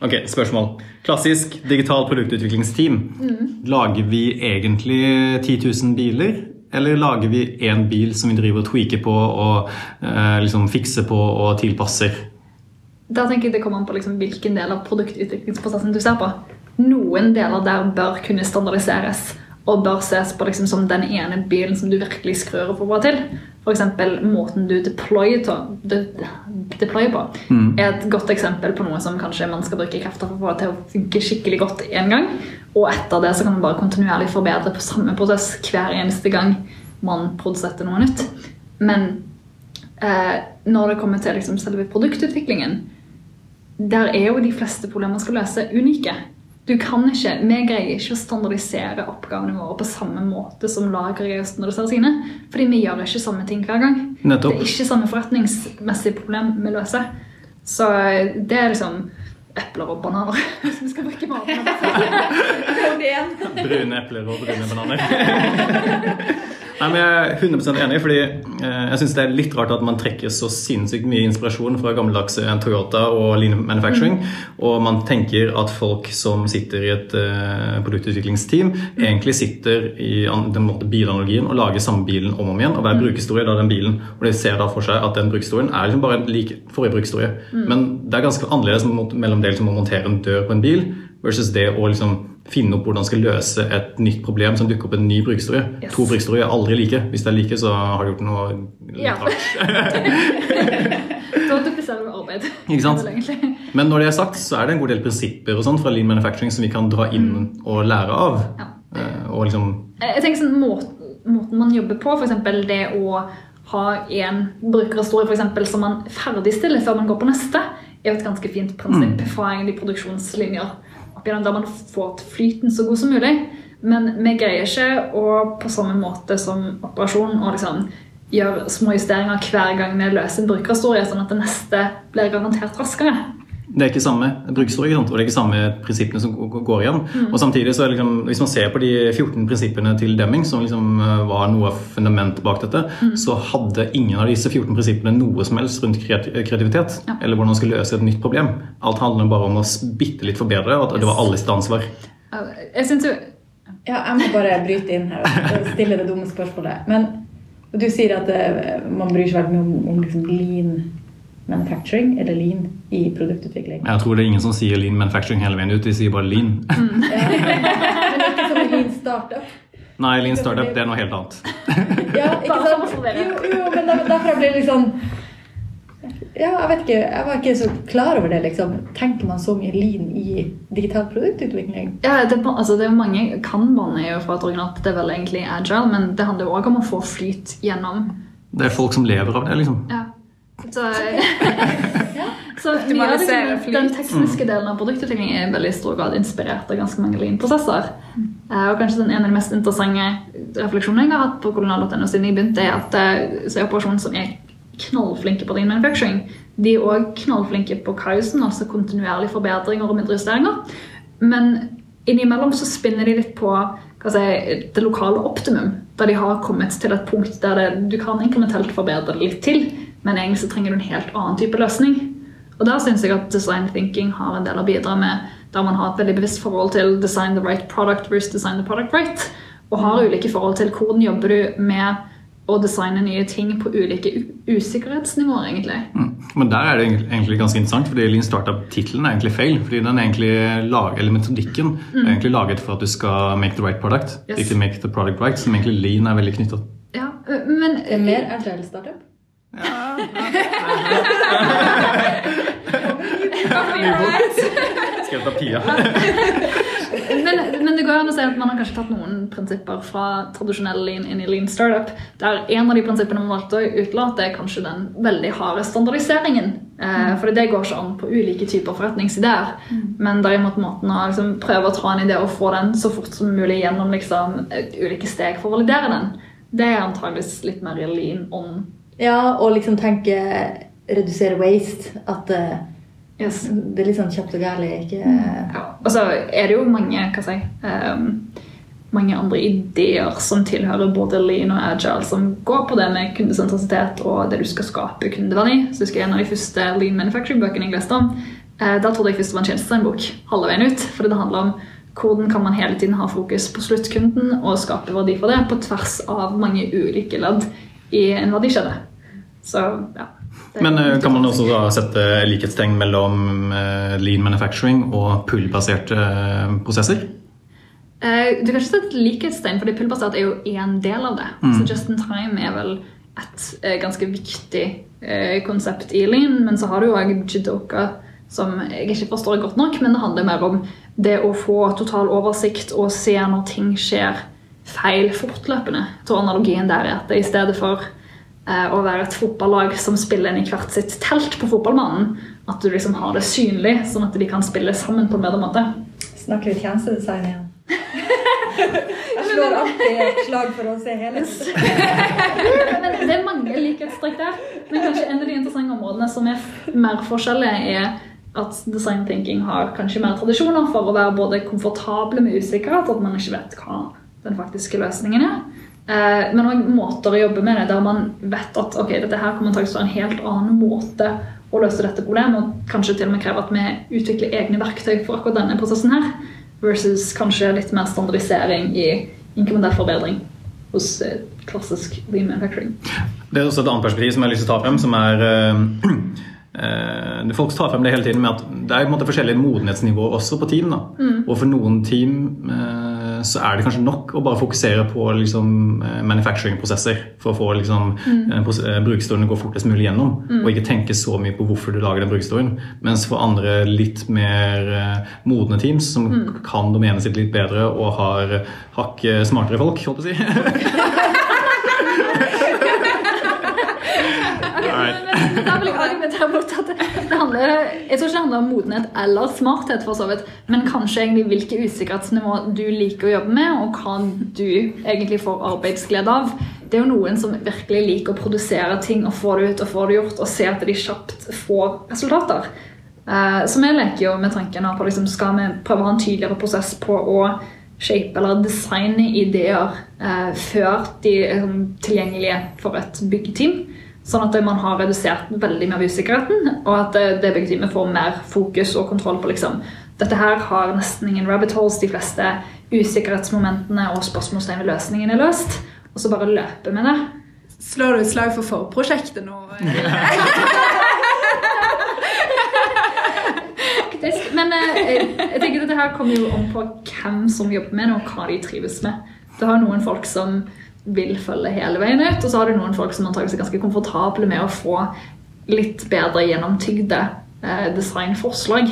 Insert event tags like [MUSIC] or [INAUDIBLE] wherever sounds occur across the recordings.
Ok, spørsmål. Klassisk digital produktutviklingsteam. Lager vi egentlig 10 000 biler? Eller lager vi én bil som vi driver og tweaker på og eh, liksom fikser på og tilpasser? Da tenker jeg det kommer an på liksom hvilken del av produktutviklingsprosessen du ser på. Noen deler der bør kunne standardiseres og bør ses på liksom som den ene bilen som du virkelig skrur for bra til. F.eks. måten du deployer, to- de- deployer på er et godt eksempel på noe som kanskje man skal bruke krefter for å til å funke skikkelig godt én gang. Og etter det så kan man bare kontinuerlig forbedre på samme prosess hver eneste gang man produserer noe nytt. Men eh, når det kommer til liksom selve produktutviklingen, der er jo de fleste problemer man skal løse, unike. Du kan ikke, Vi greier ikke å standardisere oppgavene våre på samme måte som lager greier å standardisere sine. Fordi vi gjør ikke samme ting hver gang. Nettopp. Det er ikke samme forretningsmessige problem vi løser. Så det er liksom epler og bananer, [LAUGHS] hvis vi skal bruke maten. [LAUGHS] Brune epler og brune bananer. [LAUGHS] Nei, men Jeg er 100% enig, fordi eh, jeg synes det er litt rart at man trekker så sinnssykt mye inspirasjon fra gammeldagse Toyota og Lean Manufacturing, og man tenker at folk som sitter i et eh, produktutviklingsteam, egentlig sitter i den måte bilanalogien og lager samme bilen om og om igjen. Og hver brukerhistorie er den bilen. Og de ser da for seg at den brukerhistorien er liksom bare lik forrige brukerhistorie. Men det er ganske annerledes mellom det liksom å montere en dør på en bil versus det å liksom finne opp hvordan man skal løse et nytt problem som dukker opp i en ny brukerhistorie. Yes. To brukerhistorier er aldri like. Hvis det er like, så har du gjort noe Ja. Da dupliserer du arbeid. Ikke sant? Men når det er sagt, så er det en god del prinsipper og sånn fra lean manufacturing som vi kan dra inn og lære av. Ja. Eh, Og liksom Jeg jeg tenker sånn måten, måten man jobber på, f.eks. det å ha en brukerhistorie for eksempel, som man ferdigstiller før man går på neste, er jo et ganske fint prinsipp fra egentlig produksjonslinjer. Opp Der man får flyten så god som mulig. Men vi greier ikke å på samme måte som operasjon å liksom gjøre små justeringer hver gang vi løser en brukerhistorie, sånn at det neste blir garantert raskere. Det er ikke samme bruksord, ikke sant? og det er ikke samme prinsippene som går igjen. Og samtidig så er det liksom, Hvis man ser på de 14 prinsippene til Deming, som liksom eh, var noe av fundamentet bak dette, så hadde ingen av disse 14 prinsippene noe som helst rundt kreativitet. Ja. Eller hvordan man skulle løse et nytt problem. Alt handler bare om å bitte litt forbedre, og at det var alles ansvar. Jeg synes jo Ja, jeg må bare bryte inn her og [LAUGHS] stille det dumme spørsmålet. Men du sier at eh, man bryr seg veldig mye om, om liksom lean manufacturing, eller lean i produktutvikling. Jeg tror det er ingen som sier lean manufacturing hele veien ut, de sier bare lean. [LAUGHS] Men ikke som en lean startup. Nei, lean startup det er noe helt annet. [LAUGHS] Ja, ikke sant? Jo, jo, men derfra derfor blir det liksom Ja, jeg vet ikke, jeg var ikke så klar over det, liksom. Tenker man så mye lean i digital produktutvikling? Ja, det, altså det er mange Kanban banne jo fra et at det er vel egentlig agile, men det handler jo også om å få flyt gjennom Det er folk som lever av det, liksom. ja. Så, [LAUGHS] så mye av liksom, den tekniske delen av produktutvikling er i veldig stor grad inspirert av ganske mange lean-prosesser. Eh, Og kanskje den en av de mest interessante refleksjonene jeg har hatt på kolonial.no siden jeg begynte, er at eh, så er operasjonen som er knallflinke på lean manufacturing, de er òg knallflinke på kausen, altså kontinuerlige forbedringer og mindre justeringer. Men innimellom så spinner de litt på si, det lokale optimum, der de har kommet til et punkt der det, du kan inkrementelt forbedre det litt til, men egentlig så trenger du en helt annen type løsning. Og der syns jeg at design thinking har en del å bidra med, der man har et veldig bevisst forhold til design the right product versus design the product right, og har ulike forhold til hvordan jobber du med å designe nye ting på ulike usikkerhetsnivåer, egentlig. Mm. Men der er det egentlig- ganske interessant, fordi Lean Startup-tittelen er egentlig feil. fordi den er egentlig lag, eller Metodikken er egentlig laget for at du skal make the right product, Yes. ikke make the product right, som egentlig Lean er veldig knyttet Ja, øh, men er mer agile startup? Skrevet av Pia. men, men det går an å si at man har kanskje tatt noen prinsipper fra tradisjonell lean inn i lean startup, der en av de prinsippene man valgte å utelate, er kanskje den veldig harde standardiseringen. Eh, for det går ikke an på ulike typer forretningsideer. Men derimot måten å liksom, prøve å ta en idé og få den så fort som mulig gjennom liksom, ulike steg for å validere den, det er antageligvis litt mer lean on. Ja, og liksom tenke redusere waste. At uh, Yes. det er litt sånn kjapt og gærlig. Ikke Ja, og så er det jo mange hva si, ehm, mange andre ideer som tilhører både lean og agile, som går på det med kundesentrasitet og det du skal skape kundeverdi. Så husker jeg En av de første lean manufacturing-bøkene jeg leste om, Eh, Da trodde jeg først det var en tjenestedesignbok halve veien ut. fordi det handler om hvordan kan man hele tiden ha fokus på sluttkunden og skape verdi for det på tvers av mange ulike ledd i en verdikjede. Så ja. Men eh, kan man også da sette likhetstegn mellom eh, lean manufacturing og pull-baserte eh, prosesser? Du kan ikke sette et likhetstegn, fordi pullbasert er jo én del av det. Mm. Så just in time er vel et ganske viktig konsept i Lean. Men så har du jo òg Jidoka, som jeg ikke forstår godt nok. Men det handler mer om det å få total oversikt og se når ting skjer feil fortløpende. Tror analogien der er at i stedet for å være et fotballag som spiller inn i hvert sitt telt på fotballbanen, at du liksom har det synlig, sånn at de kan spille sammen på en bedre måte. Snakker vi tjenestedesign igjen? [LAUGHS] Jeg slår alltid et slag for å se helheten. [LAUGHS] Men det er mange likhetstrekk der. Men kanskje en av de interessante områdene som er mer forskjellige, er at design thinking har kanskje mer tradisjoner for å være både komfortable med usikkerhet, at man ikke vet hva den faktiske løsningen er. Eh, Men òg måter å jobbe med det der man vet at ok, dette her kommer til å være en helt annen måte å løse dette problemet, og kanskje til og med kreve at vi utvikler egne verktøy for akkurat denne prosessen her, versus kanskje litt mer standardisering i inkremodellforbedring hos eh, klassisk lean manufacturing. Det er også et annet perspektiv som jeg har lyst til å ta frem, som er øh, øh, Folk tar frem det hele tiden med at det er på en måte forskjellige modenhetsnivåer også på team. Da. Og for noen team eh, så er det kanskje nok å bare fokusere på liksom, eh, manufacturing-prosesser for å få liksom, mm. brukerstolen eh, gå fortest mulig gjennom, og ikke tenke så mye på hvorfor du lager den brukerstolen. Mens for andre litt mer eh, modne teams som kan domenet sitt litt bedre og har hakk eh, smartere folk, holdt på å si [LAUGHS] Men Da vil jeg argumentere mot at det handler, Jeg tror ikke det handler om modenhet eller smarthet, for så vidt, men kanskje egentlig hvilke usikkerhetsnivå du liker å jobbe med, og hva du egentlig får arbeidsglede av. Det er jo noen som virkelig liker å produsere ting og få det ut og få det gjort, og se at de kjapt får resultater. Eh, Så vi leker jo med tanken på liksom, skal vi prøve å ha en tydeligere prosess på å shape eller designe ideer eh, før de er sånn tilgjengelige for et byggeteam. Sånn at man har redusert veldig mye av usikkerheten, og at det, det byggeteamet får mer fokus og kontroll på liksom Dette her har nesten ingen rabbit holes. De fleste usikkerhetsmomentene og spørsmålstegn ved løsningen er løst. Og så bare løpe med det. Slår du et slag for forprosjektet nå? [LAUGHS] Faktisk. Men eh, jeg, jeg tenker dette her kommer jo om på hvem som jobber med det, og hva de trives med. Du har noen folk som vil følge hele veien ut, og så har du noen folk som antakeligvis er ganske komfortable med å få litt bedre gjennomtygde eh, designforslag,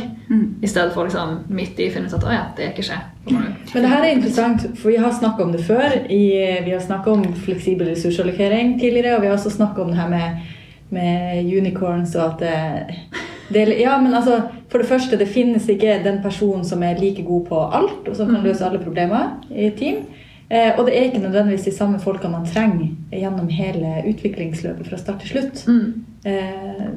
i stedet for liksom midt i finne ut at å ja, det er ikke skje. Men det her er interessant, for vi har snakka om det før. I, vi har snakka om fleksibel ressursallokering tidligere, og vi har også snakka om det her med, med unicorns og at det, det Ja, men altså, for det første, det finnes ikke den personen som er like god på alt, og som kan løse alle problemer i et team. Eh, og det er ikke nødvendigvis de samme folka man trenger gjennom hele utviklingsløpet fra start til slutt. Mm.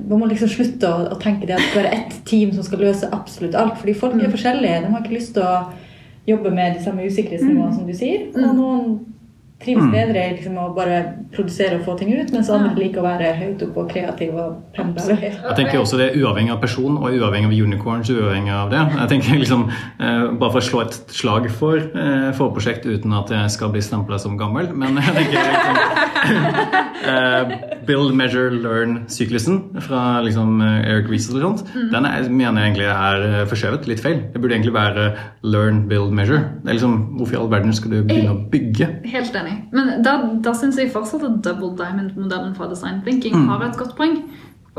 man må liksom slutte å, å tenke det at det skal være ett team som skal løse absolutt alt. Fordi folk er forskjellige. De har ikke lyst til å jobbe med de samme usikkerhetsnivåene som du sier. Og noen trives bedre i liksom, å bare produsere og få ting ut, mens andre liker å være høyt oppe og kreative og pendle. Jeg tenker også det er uavhengig av person og uavhengig av unicorns. uavhengig av det. Jeg tenker liksom, eh, Bare for å slå et slag for eh, forprosjekt uten at jeg skal bli stempla som gammel, men jeg tenker liksom, [LAUGHS] eh, Build, measure, learn-syklusen fra liksom, Eric Rees eller sånt, den er, mener jeg egentlig er eh, forskjøvet. Litt feil. Det burde egentlig være learn, build, measure. Det er liksom, Hvorfor i all verden skal du begynne å bygge? Helt enig. Men da, da syns jeg fortsatt at double diamond-modellen fra design thinking har et godt poeng.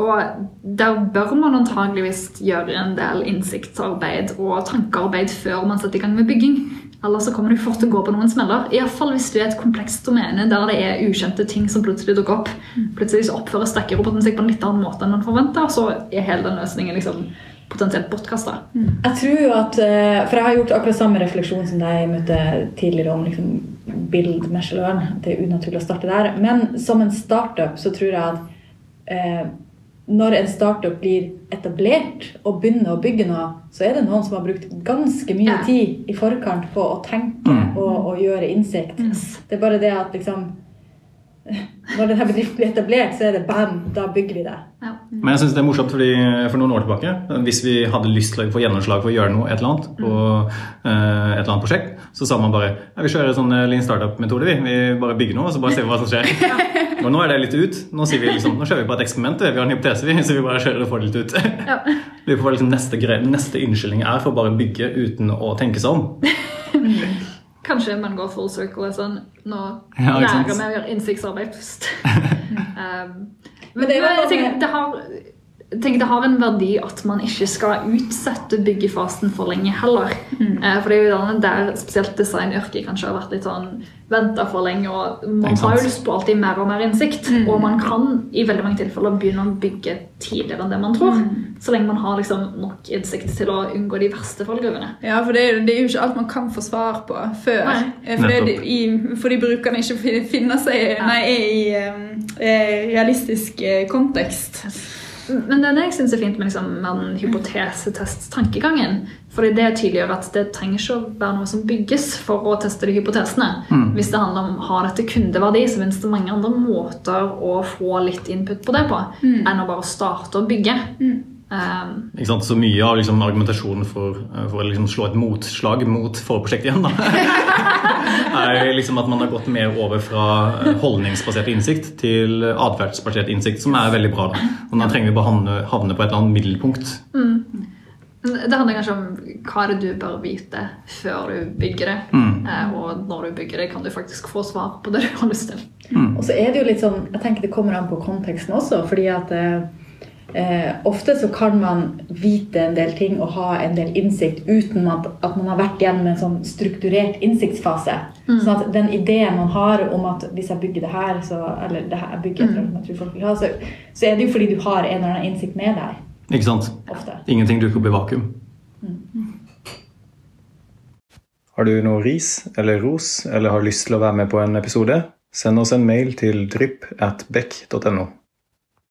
Og der bør man antageligvis gjøre en del innsiktsarbeid og tankearbeid før man setter i gang med bygging. Ellers så kommer du fort til å gå på noen smeller. Iallfall hvis du er et komplekst domene der det er ukjente ting som plutselig dukker opp. Plutselig så oppfører stekkeroboten seg på en litt annen måte enn man forventer, så er hele den løsningen liksom potensielt bortkasta. Jeg tror jo at, eh, For jeg har gjort akkurat samme refleksjon som deg møtte tidligere om liksom build, Michelin. Det er unaturlig å starte der. Men som en startup så tror jeg at eh, når en startup blir etablert og begynner å bygge noe, så er det noen som har brukt ganske mye tid i forkant på å tenke og, og gjøre innsikt. Det er bare det at liksom [LAUGHS] når denne bedriften blir etablert, så er det bam, da bygger vi det. Ja. Men jeg synes det er morsomt fordi for noen år tilbake, hvis vi hadde lyst til å få gjennomslag for å gjøre noe, et eller annet, på eh, et eller annet prosjekt, så sa man bare ja, vi kjører sånn eh, lean startup-metode. Vi. vi bare bygger noe, og så bare ser vi hva som skjer. [LAUGHS] Og nå er det litt ut. Nå, sier vi liksom, nå kjører vi på et eksperiment. Vi har en hypotese, vi, så vi bare kjører og får det litt ut. Ja. Lurer på hva liksom neste, neste unnskyldning er for å bare bygge uten å tenke seg om. [LAUGHS] Kanskje man går full circle og sånn Nå Ja, lærer vi å gjøre innsiktsarbeid først. [LAUGHS] um, Men det er jo noe med- det har, tenker det har en verdi at man ikke skal utsette byggefasen for lenge heller. Mm. for det er jo gjerne der spesielt designyrket kanskje har vært litt sånn venta for lenge. og Man har jo lyst på alltid mer og mer innsikt. Og man kan i veldig mange tilfeller begynne å bygge tidligere enn det man tror. Så lenge man har liksom nok innsikt til å unngå de verste fallgruvene. Ja, for det er, det er jo ikke alt man kan få svar på før. Nei. Eh, Fordi, i, fordi brukerne ikke finner seg Nei, er i eh, realistisk eh, kontekst. Men det er det jeg syns er fint med, liksom, med den hypotesetest-tankegangen. Fordi det tydeliggjør at det trenger ikke å være noe som bygges for å teste de hypotesene. Hvis det handler om har dette kundeverdi, så finnes det mange andre måter å få litt input på det på enn å bare starte å bygge. Um, Ikke sant? Så mye av liksom, argumentasjonen for, for å liksom, slå et motslag mot forprosjektet igjen, da, [LAUGHS] er liksom at man har gått mer over fra eh, holdningsbasert innsikt til atferdsbasert innsikt, som er veldig bra. da. Og da trenger vi bare havne, havne på et eller annet middelpunkt. det handler kanskje om hva er det du bør vite før du bygger det. Mm. og når du bygger det, kan du faktisk få svar på det du har lyst til. Og så er det jo litt sånn, jeg tenker det kommer an på konteksten også, fordi at eh, ofte så kan man vite en del ting og ha en del innsikt uten at, at man har vært gjennom en sånn strukturert innsiktsfase. Sånn at den ideen man har om at hvis jeg bygger det her, så, eller det her bygger jeg mm. jeg tror folk vil ha, så, så er det jo fordi du har en eller annen innsikt med deg Ikke sant? ofte. Ingenting dukker opp i vakuum. Har du noe ris eller ros, eller har lyst til å være med på en episode? Send oss en mail til drypp at beck.no.